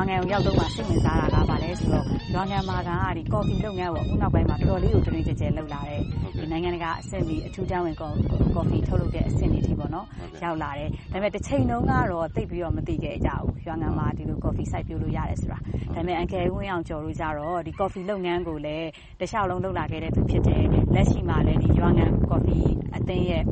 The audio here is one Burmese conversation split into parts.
ရွာငံကို ရောက်တော့မှစိတ်ဝင်စားတာက ဘာလဲဆိုတော့ ရွာငံမှာက ကော်ဖီလုပ်ငန်းကို အခုနောက်ပိုင်းမှာ တော်တော်လေးကို တွင်တွင်ကျယ်ကျယ် လုပ်လာတယ်။နိုင်ငံတကာအဆင့်မီ အထူးတန်းဝင် ကော်ဖီထုတ်လုပ်တဲ့အဆင့်တွေအထိ ရောက်လာတယ်။ဒါပေမဲ့ တချိန်တုန်းကတော့ သိပ်ပြီးတော့ မသိခဲ့ကြဘူး။ရွာငံမှာ ဒီလိုကော်ဖီ စိုက်ပျိုးလို့ရတယ်ဆိုတာ။ဒါပေမဲ့ အန်ကယ်ဝင်းအောင်ကျော်တို့ကြတော့ ကော်ဖီလုပ်ငန်းကိုလည်း တလျှောက်လုံး လုပ်လာခဲ့တဲ့သူ ဖြစ်တယ်။လက်ရှိမှာလည်းရွာငံကော်ဖီအသင်းရဲ့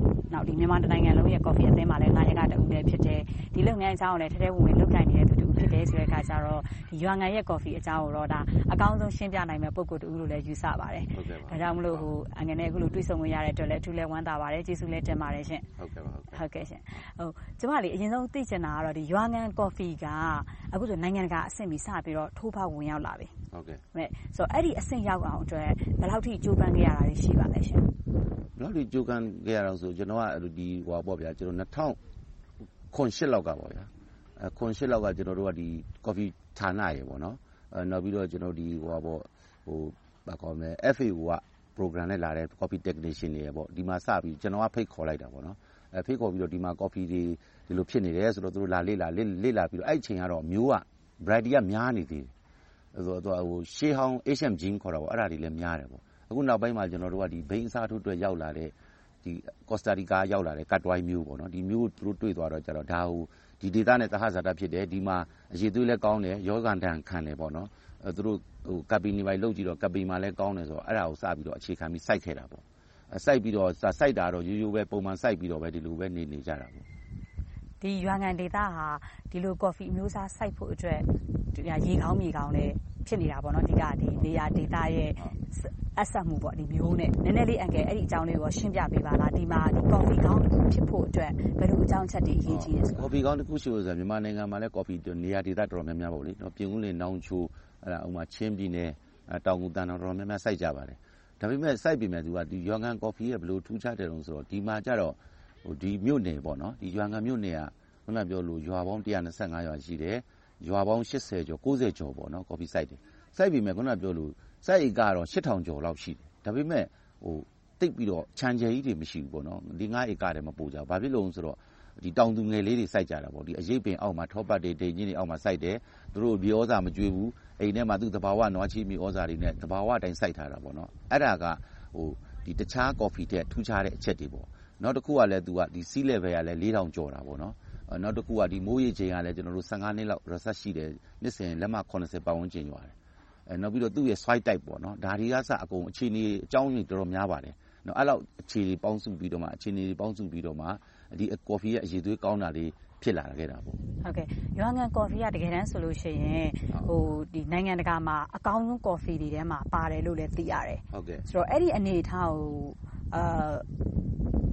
မြန်မာတနိုင်ငံလုံးရဲ့ ကော်ဖီအသင်းမှာလည်း နာယကတဦးလည်း ဖြစ်တယ်။ဒီလုပ်ငန်းအကြောင်းကိုလည်း ထဲထဲဝင်ဝင် လုပ်ကိုင်နေတဲ့သူတဦး ဖြစ်တယ်ဆိုတဲ့အခါကြတော့ ရွာငံရဲ့ ကော်ဖီအကြောင်းကိုတော့ အကောင်းဆုံး ရှင်းပြနိုင်မယ့် ပုဂ္ဂိုလ်တဦးလို့လည်း ယူဆပါတယ်။ဒါကြောင့်မို့ အန်ကယ်နဲ့ အခုလို တွေ့ဆုံခွင့်ရတဲ့အတွက်လည်းအထူးဝမ်းသာပါတယ်။ကျေးဇူးလည်း တင်ပါတယ်ရှင့်။ကျမ အရင်ဆုံး သိချင်တာကတော့ ရွာငံကော်ဖီက အခုဆိုနိုင်ငံတကာအဆင့်မီ စပြီးတော့ ထိုးဖောက်ဝင်ရောက်လာပြီ။အဲဒီအဆင့်ရောက်အောင်အတွက် ဘယ်လောက်အထိ ကြိုးပမ်းခဲ့ရတာတွေ ရှိပါလဲရှင့်။ဘယ်လောက်အထိ ကြိုးပမ်းခဲ့ရသလဲဆိုတော့ကျနော်က ၂၀၀၇-၈လောက်က ကော်ဖီဌာနရယ်၊နောက်ပြီးတော့ FAO က Program နဲ့လာတဲ့ Coffee Technician တွေဒီမှာစပြီး ကျနော်က ဖိတ်ခေါ်လိုက်တယ်။ဖိတ်ခေါ်ပြီးတော့ ဒီမှာ ကော်ဖီတွေ ဒီလိုဖြစ်နေတယ်ဆိုတော့သူတို့ လာလေ့လာပြီးတော့ အဲဒီအချိန်ကတော့ မျိုးက Variety က များနေသေးတယ်။ရှေးဟောင်း Ancient Gene ခေါ်တာတွေလည်း များတယ်။အခုနောက်ပိုင်းမှာဘိန်းအစားထိုးအတွက် ရောက်လာတဲ့ Costa Rica က ရောက်လာတဲ့ Cutworth မျိုးဒီမျိုးကိုသူတို့တွေ့သွားတော့ ဒါကို ဒီဒေသနဲ့ သဟဇာတဖြစ်တယ်။ဒီမှာ အရည်အသွေးလည်းကောင်းတယ်။ရောဂါဒဏ်ခံတယ်။သူတို့ ကပ္ပိတွေလုပ်ကြည့်တော့ ကပ္ပိမှာလည်း ကောင်းတယ်ဆိုတော့ အဲဒါကို စပြီးတော့ အခြေခံပြီး စိုက်ခဲ့တာ။စိုက်ပြီးတော့ စိုက်တာတော့ ရိုးရိုးပဲ ပုံမှန်စိုက်ပြီးတော့ ဒီလိုပဲ နေနေကြတာ။ဒီရွာငံဒေသဟာ ဒီလို ကော်ဖီအမျိုးအစား စိုက်ဖို့အတွက် ရေကောင်းမြေကောင်းလည်း ဖြစ်နေတာပေါ့။အဓိက နေရာဒေသရဲ့ အပ်စပ်မှုမျိုးနဲ့ နည်းနည်းလေး အဲဒီအကြောင်းလေးကို ရှင်းပြပေးပါလား။ဒီမှာ ကော်ဖီကောင်းဖြစ်ဖို့အတွက် ဘယ်လိုအကြောင်းအချက်တွေ အရေးကြီးလဲ။ကော်ဖီကောင်းတခုရှိဖို့မြန်မာနိုင်ငံမှာလည်း ကော်ဖီနေရာဒေသ တော်တော်များများ ပြင်ဦးလွင်၊နောင်ချို၊ချင်းပြည်နယ်၊တောင်ငူ၊သံတောင် တော်တော်များများ စိုက်ကြပါတယ်။ဒါပေမဲ့ စိုက်ပေမယ့် ရွာငံကော်ဖီရဲ့ ဘယ်လိုထူးခြားတယ်ဆိုတော့ ဒီမှာကြတော့ ဒီမြို့နယ်ရွာငံမြို့နယ်ကအခုနပြောသလိုရွာပေါင်း ရွာရှိတယ်။ ရွာပေါင်း ကျော် ကျော် ကော်ဖီစိုက်တယ်။စိုက်ပေမယ့်အခုနပြောသလိုစိုက်ဧကတော့ ကျော်လောက် ရှိတယ်။ဒါပေမဲ့ သိပ်ပြီးတော့ ခြံအကျယ်ကြီးတွေ မရှိဘူး။လေးငါးဧကထက် မပိုကြဘူး။ဘာဖြစ်လို့လဲဆိုတော့ တောင်သူငယ်လေးတွေ စိုက်ကြတာ။အရိပ်ပင်အောက်မှာ ထောပတ်တွေ၊ဒိန်ချဉ်းတွေအောက်မှာ စိုက်တယ်။သူတို့ မြေသြဇာ မကျွေးဘူး။အိမ်ထဲမှာ သဘာဝနွားချေးမြေသြဇာတွေနဲ့ သဘာဝအတိုင်း စိုက်ထားတာ။အဲဒါက တခြားကော်ဖီထက် ထူးခြားတဲ့အချက်တွေ။နောက်တခုကလဲ Sea Level ကလည်း လေးထောင်ကျော်တယ်။ နောက်တခုက မိုးရေချိန်ကလည်း နှစ်လောက်ရှိတယ်။နှစ်စဉ်လက်မ ပတ်ဝန်းကျင်ရွာတယ်။နောက်ပြီးတော့ သူ့ရဲ့ Soil Type ဒါတွေကအစ အခြေအနေ အကြောင်းတွေ တော်တော်များပါတယ်။အဲဒီလောက် အခြေအနေတွေ ပေါင်းစုပြီးတော့မှ ဒီကော်ဖီရဲ့ အရည်အသွေးကောင်းတာလေး ဖြစ်လာခဲ့တာ။ရွာငံကော်ဖီက တကယ်တမ်းဆိုရင် နိုင်ငံတကာမှာ အကောင်းဆုံးကော်ဖီတွေထဲမှာ ပါတယ်လို့လည်း သိရတယ်။အဲဒီအနေအထားကို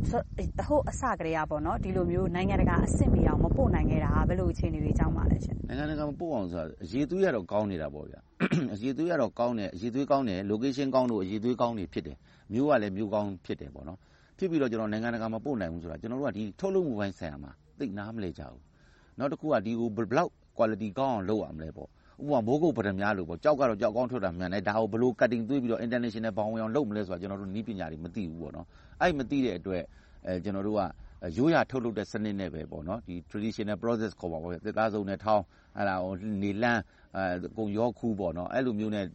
ဟိုးအစကတည်းက ဒီလိုမျိုး နိုင်ငံတကာအဆင့်မီအောင် မပို့နိုင်ခဲ့တာ ဘယ်လိုအခြေအနေတွေကြောင့်ပါလဲ။နိုင်ငံတကာမပို့အောင်ဆိုတာ အရည်အသွေးကတော့ ကောင်းနေတာပေါ့။အရည်အသွေးကတော့ ကောင်းတယ်။ Location ကောင်းလို့ အရည်အသွေးကောင်းတွေ ဖြစ်တယ်။မျိုးကလည်းမျိုးကောင်းဖြစ်တယ်။ဖြစ်ပြီးတော့ နိုင်ငံတကာမပို့နိုင်ဘူးဆိုတာ ကျနော်တို့က ထုတ်လုပ်မှုပိုင်းဆိုင်ရာမှာ သိပ်နားမလည်ကြဘူး။နောက်တခုက ဒီကို ဘယ်လောက် Quality ကောင်းအောင် လုပ်ရမလဲ။ ဥပမာ မိုးကုတ်ပတ္တမြားလိုကျောက်ကတော့ ကျောက်ကောင်းထွက်တာမှန်တယ်။ဒါကို ဘယ်လို Cutting သွေးပြီးတော့ International ဘောင်ဝင်အောင် လုပ်မလဲဆိုတာကိုနည်းပညာတွေ မသိဘူး။အဲဒီ မသိတဲ့အတွက် ကျနော်တို့က ရိုးရာထုတ်လုပ်တဲ့ စနစ်နဲ့ပဲ Traditional Process ခေါ်မှာပေါ့ သစ်သားစုံနဲ့ထောင်း၊နေလှန်း၊ကုန်လျောခူး အဲဒီလိုမျိုးနဲ့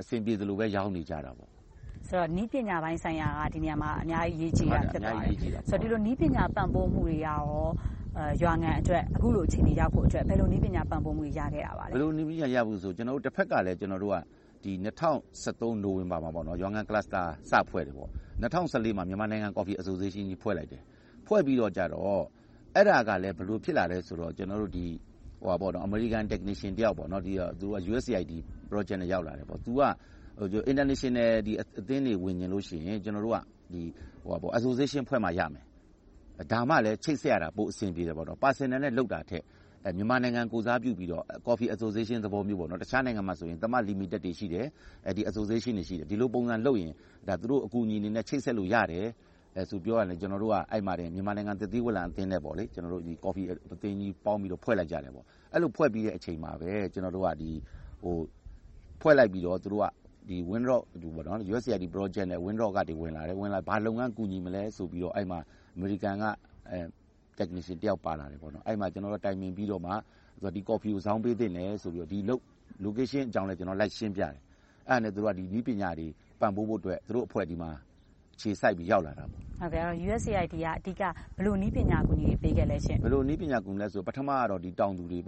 အဆင်ပြေသလိုပဲ ရောင်းနေကြတာပေါ့ ဆိုတော့ နည်းပညာပိုင်းဆိုင်ရာက ဒီနေရာမှာ အများကြီး အရေးကြီးတာ ဖြစ်ပါတယ်ဆိုတော့ဒီလို နည်းပညာပံ့ပိုးမှုတွေရော ရွာငံအတွက် အခုလို အခြေအနေရောက်ဖို့အတွက် ဘယ်လို နည်းပညာပံ့ပိုးမှုတွေ ရခဲ့တာပါလဲ ဘယ်လိုနည်းပညာရဖို့ဆိုကျွန်တော်တို့တစ်ဖက်ကလည်းကျွန်တော်တို့ကဒီ2013နိုဝင်ဘာမှာပေါ့နော်ရွာငံ cluster စဖွဲ့တယ်ပေါ့2014မှာ မြန်မာနိုင်ငံ Coffee Association ကြီး ဖွဲ့လိုက်တယ် ဖွဲ့ပြီးတော့ကြတော့ အဲ့ဒါကလည်းဘယ်လို ဖြစ်လာလဲဆိုတော့ကျွန်တော်တို့ဒီဟိုပါပေါ့နော် American technician တယောက်ပေါ့နော်ဒီသူက USAID project နဲ့ ရောက်လာတယ်ပေါ့သူက international အသင်းတွေ ဝင်ချင်လို့ရှိရင်ကျနော်တို့က Association ဖွဲ့မှရမယ်။ ဒါမှလဲချိတ်ဆက်ရတာ ပိုအဆင်ပြေတယ်။ Personal နဲ့ လုပ်တာထက် မြန်မာနိုင်ငံကိုယ်စားပြုပြီးတော့ Coffee Association သဘောမျိုး တခြားနိုင်ငံမှာဆိုရင်သတ်မှတ် Limited တွေ ရှိတယ်။ Association တွေ ရှိတယ်။ဒီလိုပုံစံလုပ်ရင် သူတို့အကူအညီတွေနဲ့ ချိတ်ဆက်လို့ရတယ်ဆိုပြီး ပြောရင်ကျနော်တို့က မြန်မာနိုင်ငံ သစ်သီးဝလံအသင်းနဲ့ကော်ဖီအသင်းကြီးပေါင်းပြီးတော့ ဖွဲ့လိုက်ကြတယ်။အဲဒီလို ဖွဲ့ပြီးတဲ့အချိန်မှာပဲကျနော်တို့ကဖွဲ့လိုက်ပြီးတော့ သူတို့က USAID Project နဲ့ Winrock ကနေ ဝင်လာတယ်။ဘာလုပ်ငန်းကူညီမလဲဆိုပြီးတော့ အဲဒီမှာ အမေရိကန်က Technician တယောက်ပါလာတယ်။အဲဒီမှာ ကျနော်တို့ တိုင်ပင်ပြီးတော့မှ ဒီကော်ဖီကို ဇောင်းပေးသင့်တယ်ဆိုပြီးဒီ location အကြောင်းလည်း လိုက်ရှင်းပြတယ်။အဲဒါနဲ့ သူတို့က နည်းပညာတွေ ပံ့ပိုးဖို့အတွက် သူတို့အဖွဲ့ ဒီမှာအခြေစိုက်ပြီး ရောက်လာတာပေါ့။ USAID က အဓိက ဘယ်လိုနည်းပညာ အကူအညီတွေ ပေးခဲ့လဲရှင့်။ဘယ်လိုနည်းပညာကူညီလဲဆိုတော့ပထမတော့ တောင်သူတွေ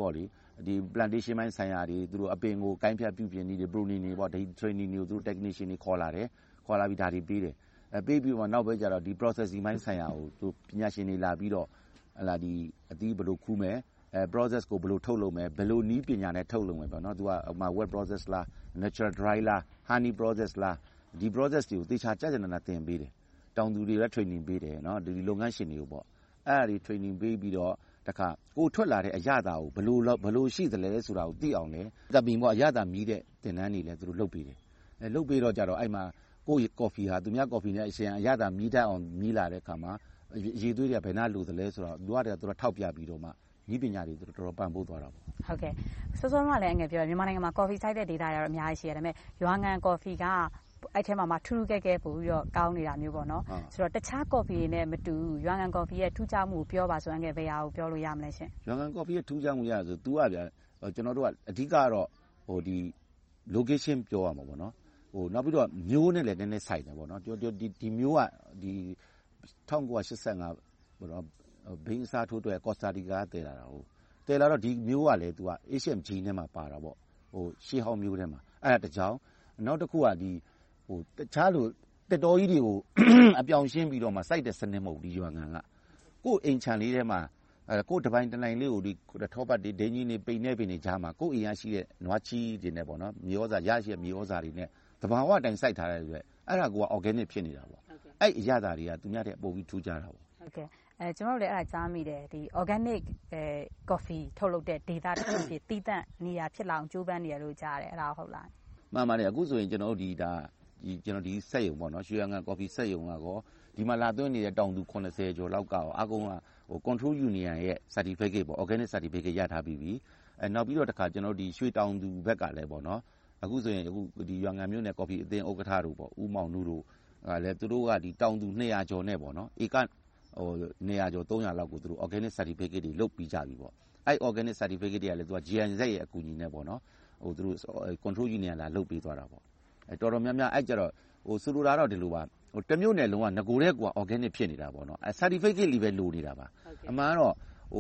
Plantation ပိုင်းဆိုင်ရာတွေ အပင်ကို ကိုင်းဖြတ်ပြုပြင်နည်းတွေ Pruning တွေ Training တွေကို Technician တွေ ခေါ်လာတယ်။ခေါ်လာပြီး ဒါတွေပေးတယ်။ပေးပြီးနောက်ပိုင်းကြတော့ Processing ပိုင်းဆိုင်ရာကို ပညာရှင်တွေလာပြီးတော့ အသီးဘယ်လိုခူးမယ်။ Process ကို ဘယ်လိုထုတ်လုပ်မယ်။ဘယ်လိုနည်းပညာနဲ့ ထုတ်လုပ်မယ်။ Wet Process လား။ Natural Dry လား။ Honey Process လား။ဒီ Process တွေကို သေချာကျကျနန သင်ပေးတယ်။တောင်သူတွေကိုလည်း Training ပေးတယ်။လုပ်ငန်းရှင်တွေကို။အဲဒါတွေ Training ပေးပြီးတော့ ကိုယ်ထွက်လာတဲ့အရသာကို ဘယ်လိုရှိသလဲဆိုတာကို သိအောင်လည်း အရသာမြည်းတဲ့ သင်တန်းတွေလည်းလုပ်ပေးတယ်။လုပ်ပေးတော့ အဲဒီမှာ ကိုယ့်ကော်ဖီဟာ သူများကော်ဖီနဲ့ ယှဉ်ရင်အရသာမြည်းတတ်အောင် မြည်းလာတဲ့အခါမှာ အရည်အသွေးတွေက ဘယ်နားလိုသလဲဆိုတာကိုလိုအပ်တာတွေထောက်ပြပြီးတော့မှနည်းပညာတွေ တော်တော်ပံ့ပိုးသွားတယ်။စောစောကလည်းပြောတယ် မြန်မာနိုင်ငံမှာ ကော်ဖီစိုက်တဲ့ဒေသတွေ အများကြီးရှိတယ်။ဒါပေမဲ့ ရွာငံကော်ဖီက အဲဒီအထဲမှာမှ ထူးထူးကဲကဲ ပိုပြီးတော့ ကောင်းနေတာမျိုး။ဆိုတော့ တခြားကော်ဖီတွေနဲ့ မတူရွာငံကော်ဖီရဲ့ ထူးခြားမှုကို ပြောပါဆိုရင် ဘယ်ဟာကို ပြောလို့ရမလဲရှင့်။ရွာငံကော်ဖီရဲ့ ထူးခြားမှုကသူက အဓိကတော့ Location ပြောရမှာပေါ့။နောက်ပြီးတော့ မျိုးနဲ့လည်း နည်းနည်းဆိုင်တယ်။ဒီမျိုးက ၁၉၈၅ ဘိန်းအစားထိုးအတွက် ကော်စတာတီကာက သယ်လာတာ။သယ်လာတော့ ဒီမျိုးကလည်း Asian Gene ထဲမှာပါတာပေါ့။ရှေးဟောင်းမျိုးထဲမှာ။အဲဒါတစ်ကြောင်း။နောက်တစ်ခုက တခြားလို သစ်တောကြီးတွေကို အပြောင်ရှင်းပြီးတော့စိုက်တဲ့စနစ် မဟုတ်ဘူး။ရွာငံက။ကိုယ့်အိမ်ခြံလေးထဲမှာ ကိုယ့်တပိုင်တနိုင်လေးကို ထောပတ်တွေ၊ဒိန်းချည်းတွေ၊ပိနဲ္နပင်တွေကြားမှာ ကိုယ့်အိမ်ကရှိတဲ့ နွားချေးတွေနဲ့ ရရှိတဲ့ မြေသြဇာတွေနဲ့ သဘာဝအတိုင်း စိုက်ထားတဲ့အတွက် အဲဒါကိုက Organic ဖြစ်နေတာ။အဲဒီအရသာတွေက သူများထက် ပိုပြီးထူးခြားတာ။ကျမတို့လည်း အဲဒါကြားမိတယ်။ Organic Coffee ထုတ်လုပ်တဲ့ ဒေသတခုအဖြစ် သီးသန့်နေရာ ဖြစ်လာအောင် ကြိုးပမ်းနေတယ်လို့ ကြားတယ်။အဲဒါ ဟုတ်လား။မှန်ပါတယ်။အခုဆိုရင် ကျနော်တို့ ဒီစက်ရုံ ရွှေဝါငံကော်ဖီစက်ရုံကဒီမှာလာသွင်းနေတဲ့ တောင်သူ ကျော်လောက်ကအားလုံးက Control Union ရဲ့ Organic Certificate ရထားပြီးပြီ။နောက်ပြီးတော့ ရွှေတောင်သူဘက်ကလည်း အခုဆိုရင် ရွာငံမြို့နယ် ကော်ဖီအသင်းဥက္ကဋ္ဌ ဦးမောင်နုတို့သူတို့က တောင်သူနှစ်ရာကျော်နဲ့ ဧကနှစ်ရာကျော်သုံးရာလောက်ကို Organic Certificate တွေ လုပ်ပြီးကြပြီ။အဲဒီ Organic Certificate တွေကလည်း GIZ ရဲ့ အကူအညီနဲ့ Control Union ကလုပ်ပေးသွားတယ်။ တော်တော်များများဆိုလိုတာကဒီလိုပါတမြို့နယ်လုံးက နဂိုကတည်းက Organic ဖြစ်နေတာ။ Certificate တွေပဲ လိုနေတာပါ။အမှန်ကတော့ အ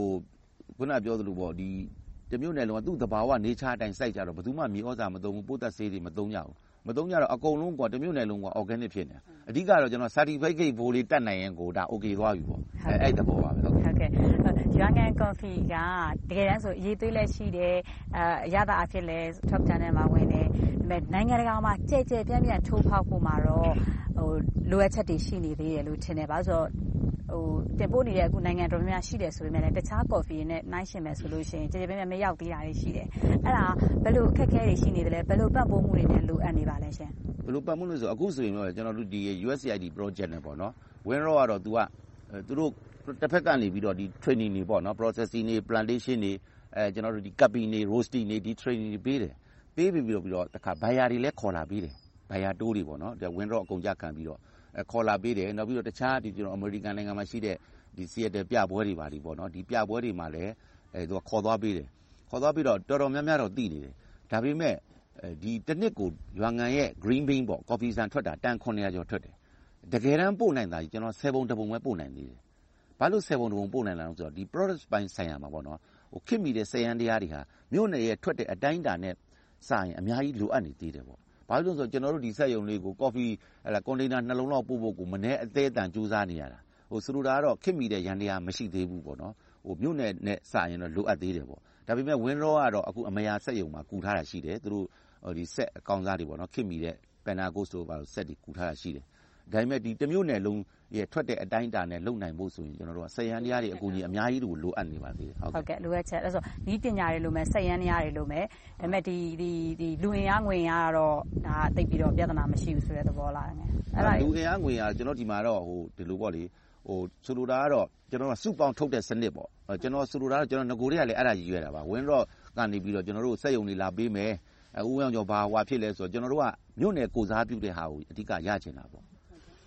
ခုနပြောသလို တမြို့နယ်လုံးက သူ့သဘာဝ Nature အတိုင်း စိုက်ကြတော့ ဘယ်သူမှ မြေသြဇာမသုံးဘူး။ပိုးသတ်ဆေးတွေ မသုံးကြဘူး။မသုံးကြတော့ အကုန်လုံး တမြို့နယ်လုံးက Organic ဖြစ်နေတာ။အဓိကတော့ Certificate ဖိုးလေး တတ်နိုင်ရင်အိုကေသွားပြီ။အဲဒီသဘောပါ။ရွာငံကော်ဖီက တကယ်တမ်းဆို အရည်အသွေးလည်းရှိတယ်။အရသာအားဖြင့်လည်း Top ထဲမှာ ဝင်တယ်။ နိုင်ငံတကာမှာ ကျယ်ကျယ်ပြန့်ပြန့် ထိုးဖောက်ဖို့မှာတော့ လိုအပ်ချက်တွေ ရှိနေသေးတယ်လို့ ထင်တယ်။ဘာဖြစ်လို့လဲဆိုတော့ တင်ပို့နေတဲ့ နိုင်ငံတော်တော်များများ ရှိတယ်ဆိုပေမယ့်တခြားကော်ဖီတွေနဲ့ နှိုင်းယှဉ်မယ်ဆိုရင် ကျယ်ကျယ်ပြန့်ပြန့် မရောက်သေးတာတွေ ရှိတယ်။အဲဒါ ဘယ်လိုအခက်အခဲတွေ ရှိနေသလဲ။ဘယ်လိုပံ့ပိုးမှုတွေ လိုအပ်နေပါလဲရှင့်။ဘယ်လိုပံ့ပိုးမှုလဲဆိုတော့ အခုဆိုရင် USAID Project နဲ့ Winrock ကတော့ သူတို့ တဘက်ကနေ Training တွေ Processing တွေ၊ Plantation တွေ၊ Cupping တွေ၊ Roasting တွေ Training တွေ ပေးတယ်။ ပေးပြီးတော့ Buyer တွေလည်း ခေါ်လာပေးတယ်။ Buyer တိုးတွေ Winrock အကုန်အကျခံပြီးတော့ ခေါ်လာပေးတယ်။နောက်ပြီးတော့ တခြား အမေရိကန်နိုင်ငံမှာရှိတဲ့ Seattle ပြပွဲတွေဒီပြပွဲတွေမှာလည်း ခေါ်သွားပေးတယ်။ခေါ်သွားပြီးတော့ တော်တော်များများတော့ သိနေတယ်။ဒါပေမဲ့ တနှစ်ကို ရွာငံရဲ့ Green Bean ကော်ဖီဆံထွက်တာ တန် ကျော်ထွက်တယ်။တကယ်တမ်း ပို့နိုင်တာ ဆယ်ပုံတစ်ပုံပဲ ပို့နိုင်သေးတယ်။ဘာလို့ ဆယ်ပုံတစ်ပုံ ပို့နိုင်လဲဆိုတော့ Product ပိုင်းဆိုင်ရာမှာ ခေတ်မီတဲ့ စက်ယန္တရားတွေကမြို့နယ်ရဲ့ ထွက်တဲ့အတိုင်းအတာနဲ့ စာရင် အများကြီးလိုအပ်နေသေးတယ်။ဘာဖြစ်လို့လဲဆိုတော့ ကျနော်တို့ ဒီစက်ရုံလေးကို ကော်ဖီကွန်တိန်နာ နှစ်လုံးလောက် ပို့ဖို့ကို မနည်းအသဲအသန် ကြိုးစားနေရတယ်။ဆိုလိုတာကတော့ ခေတ်မီတဲ့ ယန္တရား မရှိသေးဘူး။မြို့နယ်နဲ့စာရင်တော့ လိုအပ်သေးတယ်။ဒါပေမဲ့ Winrock ကတော့အမရာစက်ရုံမှာ ကူထားတာရှိတယ်။စက်အကောင်းစားတွေ ခေတ်မီတဲ့ Panagos စက်တွေ ကူထားတာရှိတယ်။ ဒါပေမဲ့ တမြို့နယ်လုံးထွက်တဲ့အတိုင်းအတာနဲ့ လုပ်နိုင်ဖို့ဆိုရင် စက်ယန္တရားတွေ အကူအညီ အများကြီးလိုအပ်နေပါသေးတယ်။လိုအပ်ချက် နည်းပညာတွေလိုမယ်။စက်ယန္တရားတွေလိုမယ်။ဒါပေမဲ့ လူအင်အား ငွေအင်အားကတော့ သိပ်ပြီးတော့ ပြဿနာ မရှိဘူးဆိုတဲ့ သဘောလား။လူအင်အား ငွေအင်အား ကျနော်ဒီမှာတော့ ဆိုလိုတာကတော့ စုပေါင်းထုတ်တဲ့စနစ်။ကျနော် ဆိုလိုတာကနဂိုကတည်းက အဲဒါ ရည်ရွယ်တာပါ။ Winrock ကနေစက်ရုံတွေ လာပေးမယ်။ဦးဝင်းအောင်ကျော် ဘာဖြစ်လဲဆိုတော့ ကျနော်တို့က မြို့နယ်ကိုယ်စားပြုတဲ့ဟာကို အဓိက ရချင်တာ။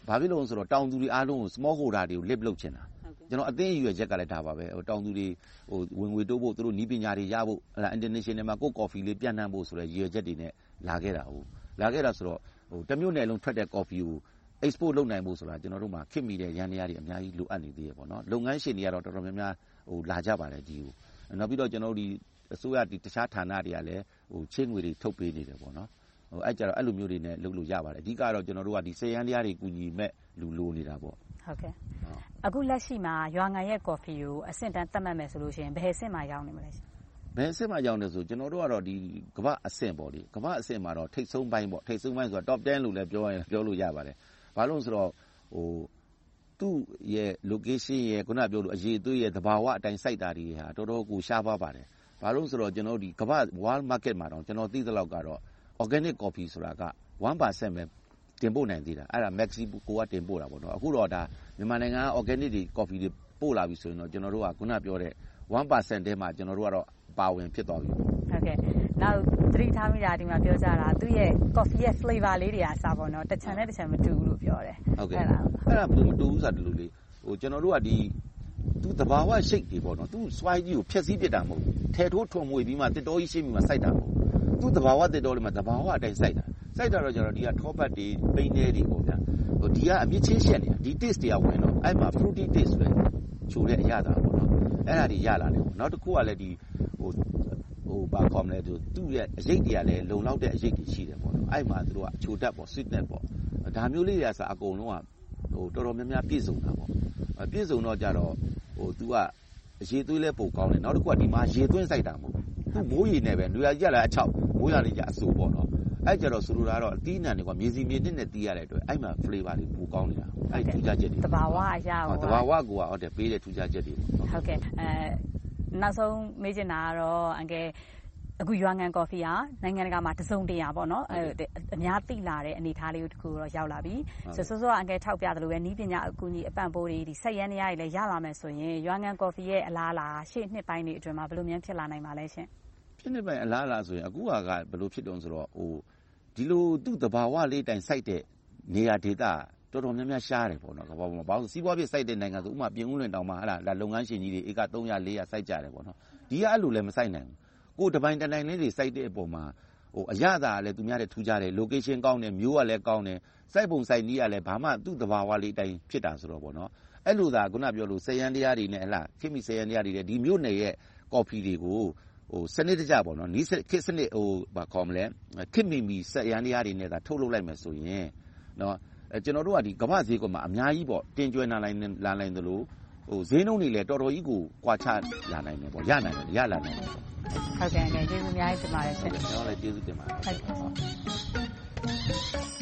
ဘာဖြစ်လို့လဲဆိုတော့ တောင်သူတွေအားလုံးကို Small Holder တွေကို Lift လုပ်ချင်တာ ကျနော် အသင်းရည်ရွယ်ချက်ကလည်း ဒါပါပဲ။တောင်သူတွေ ဝင်ငွေတိုးဖို့၊သူတို့ နည်းပညာတွေရဖို့၊ International မှာ ကိုယ့်ကော်ဖီလေး ပျံ့နှံ့ဖို့ဆိုတဲ့ ရည်ရွယ်ချက်တွေနဲ့ လာခဲ့တာ။လာခဲ့တာဆိုတော့ တမြို့နယ်လုံးထွက်တဲ့ ကော်ဖီကို Export လုပ်နိုင်ဖို့ဆိုတာ ကျနော်တို့မှာ ခေတ်မီတဲ့ ယန္တရားတွေ အများကြီး လိုအပ်နေသေးတယ်။လုပ်ငန်းရှင်တွေကတော့ တော်တော်များများ လာကြပါတယ်။နောက်ပြီးတော့ အစိုးရ တခြားဌာနတွေကလည်း ချေးငွေတွေ ထုတ်ပေးနေတယ်။ အဲဒီလိုမျိုးတွေနဲ့ လုပ်လို့ရပါတယ်။အဓိကတော့ ကျနော်တို့က စက်ယန္တရားတွေ ကူညီမယ့်လူ လိုနေတာပေါ့။အခုလက်ရှိမှာ ရွာငံရဲ့ ကော်ဖီကို အဆင့်တန်း သတ်မှတ်မယ်ဆိုရင် ဘယ်အဆင့်မှာ ရောက်နေမလဲ။ဘယ်အဆင့်မှာ ရောက်နေလဲဆိုရင် ကျနော်တို့ကတော့ ကမ္ဘာ့အဆင့်မှာတော့ ထိပ်ဆုံးပိုင်း။ထိပ်ဆုံးပိုင်းဆိုတာ Top 10 လို့လည်း ပြောလို့ရပါတယ်။ဘာဖြစ်လို့လဲဆိုတော့ သူ့ရဲ့ Location, အရည်အသွေး၊သဘာဝအတိုင်း စိုက်တာတွေတော်တော်ကို ရှားပါးပါတယ်။ဘာဖြစ်လို့လဲဆိုတော့ ကမ္ဘာ့ World Market မှာတောင် ကျနော် သိသလောက်တော့ Organic Coffee ဆိုတာက1%ပဲ တင်ပို့နိုင်သေးတယ်။အဲဒါ Mexico က တင်ပို့တာ။အခုတော့ မြန်မာနိုင်ငံက Organic Coffee တွေ ပို့လာပြီဆိုရင်တော့ ကျနော်တို့က အခုနပြောတဲ့1%ထဲမှာအပါအဝင် ဖြစ်သွားပြီ။နောက် သတိထားမိတာ ဒီမှာပြောကြတာ သူ့ရဲ့ ကော်ဖီရဲ့ Flavor လေးတွေကအစ တခြံနဲ့တခြံ မတူဘူးလို့ ပြောတယ်။အဲဒါမတူဘူးဆိုတာ ဒီလိုကျနော်တို့က သူ့သဘာဝရိပ်တွေ သူ့ Soil ကြီးကို ဖျက်ဆီးပြစ်တာ မဟုတ်ဘူး။ထယ်ထိုးထွန်မွှေပြီးမှ သစ်တောကြီးရှင်းပြီးမှ စိုက်တာ မဟုတ်ဘူး။ သူ့သဘာဝသစ်တောတွေမှာသဘာဝအတိုင်းစိုက်တာ။စိုက်တာတော့ဒီကထောပတ်တွေ၊ပိနဲ္နတွေဒီကအမြစ်ချင်းရှက်နေတာ။ဒီ Taste တွေကဝင်တော့အဲဒီမှာ Fruity taste ချိုတဲ့အရသာတွေရလာတယ်။နောက်တခုကလဲသူ့ရဲ့အရိပ်တွေကလည်းလုံလောက်တဲ့အရိပ်တွေရှိတယ်။အဲဒီမှာအချိုဓါတ် Sweetness ဒါမျိုးလေးတွေကအစအကုန်လုံးကတော်တော်များများပြည့်စုံတယ်။ပြည့်စုံတော့သူကအရည်အသွေးလည်းပိုကောင်းတယ်။နောက်တခုကဒီမှာရေသွင်းစိုက်တာမဟုတ်ဘူး။သူ့မိုးရေနဲ့ပဲနွေရာသီကြတော့အခြောက်၊ မိုးရာသီကြတော့အစို။အဲဒီအခါကြတော့ဆိုလိုတာကအသီးအနံှတွေကမြေဆီမြေနှစ်နဲ့သီးရတဲ့အတွက်အဲဒီမှာ Flavor တွေပိုကောင်းနေတာ။အဲဒီထူးခြားချက်တွေ။သဘာဝအရပေးတဲ့ထူးခြားချက်တွေ။နောက်ဆုံးမေးချင်တာကတော့အခုရွာငံကော်ဖီကနိုင်ငံတကာမှာတစုံတရာအများသိလာတဲ့အနေအထားလေးတခုကိုရောက်လာပြီ။စောစောကအန်ကယ်ထောက်ပြသလိုပဲနည်းပညာအကူအညီအပံ့အပိုးတွေ၊စက်ယန္တရားတွေလည်းရလာမယ်ဆိုရင်ရွာငံကော်ဖီရဲ့အလားအလာကရှေ့နှစ်ပိုင်းတွေအတွင်းမှာဘယ်လိုများဖြစ်လာနိုင်ပါလဲရှင့်။ ရှေ့နှစ်ပိုင်း အလားအလာဆိုရင် အခုဟာက ဘယ်လိုဖြစ်သလဲဆိုတော့ ဒီလို သူ့သဘာဝလေးအတိုင်း စိုက်တဲ့ နေရာဒေသက တော်တော်များများ ရှားတယ်။စီးပွားဖြစ်စိုက်တဲ့ နိုင်ငံဆိုပြင်ဦးလွင်တောင်မှလုပ်ငန်းရှင်ကြီးတွေ ဧက သုံးရာလေးရာ စိုက်ကြတယ်။ဒီက အဲဒီလိုလဲ မစိုက်နိုင်ဘူး။ကိုယ်တပိုင်တနိုင်လေးတွေ စိုက်တဲ့အပေါ်မှာ အရသာကလည်းသူများထက် ထူးခြားတယ်။ Location ကောင်းတယ်။မျိုးကလည်းကောင်းတယ်။စိုက်ပုံစိုက်နည်းကလည်းသူ့သဘာဝလေးအတိုင်း ဖြစ်တာဆိုတော့ အဲဒီလိုသာ အခုနပြောသလို စက်ယန္တရားတွေနဲ့ ခေတ်မီစက်ယန္တရားတွေနဲ့ ဒီမြို့နယ်ရဲ့ ကော်ဖီတွေကို စနစ်တကျ ခေတ်မီ စက်ယန္တရားတွေနဲ့ထုတ်လုပ်လိုက်မယ်ဆိုရင် ကျနော်တို့က ကမ္ဘာ့ဈေးကွက်မှာ အများကြီး တင်သွင်းလာနိုင်သလို၊ဈေးနှုန်းတွေလည်း တော်တော်ကြီးကို ကွာခြားလာနိုင်တယ်။ရလာနိုင်တယ်။ကျေးဇူးအများကြီးတင်ပါတယ်ရှင့်။ကျနော်လည်း ကျေးဇူးတင်ပါတယ်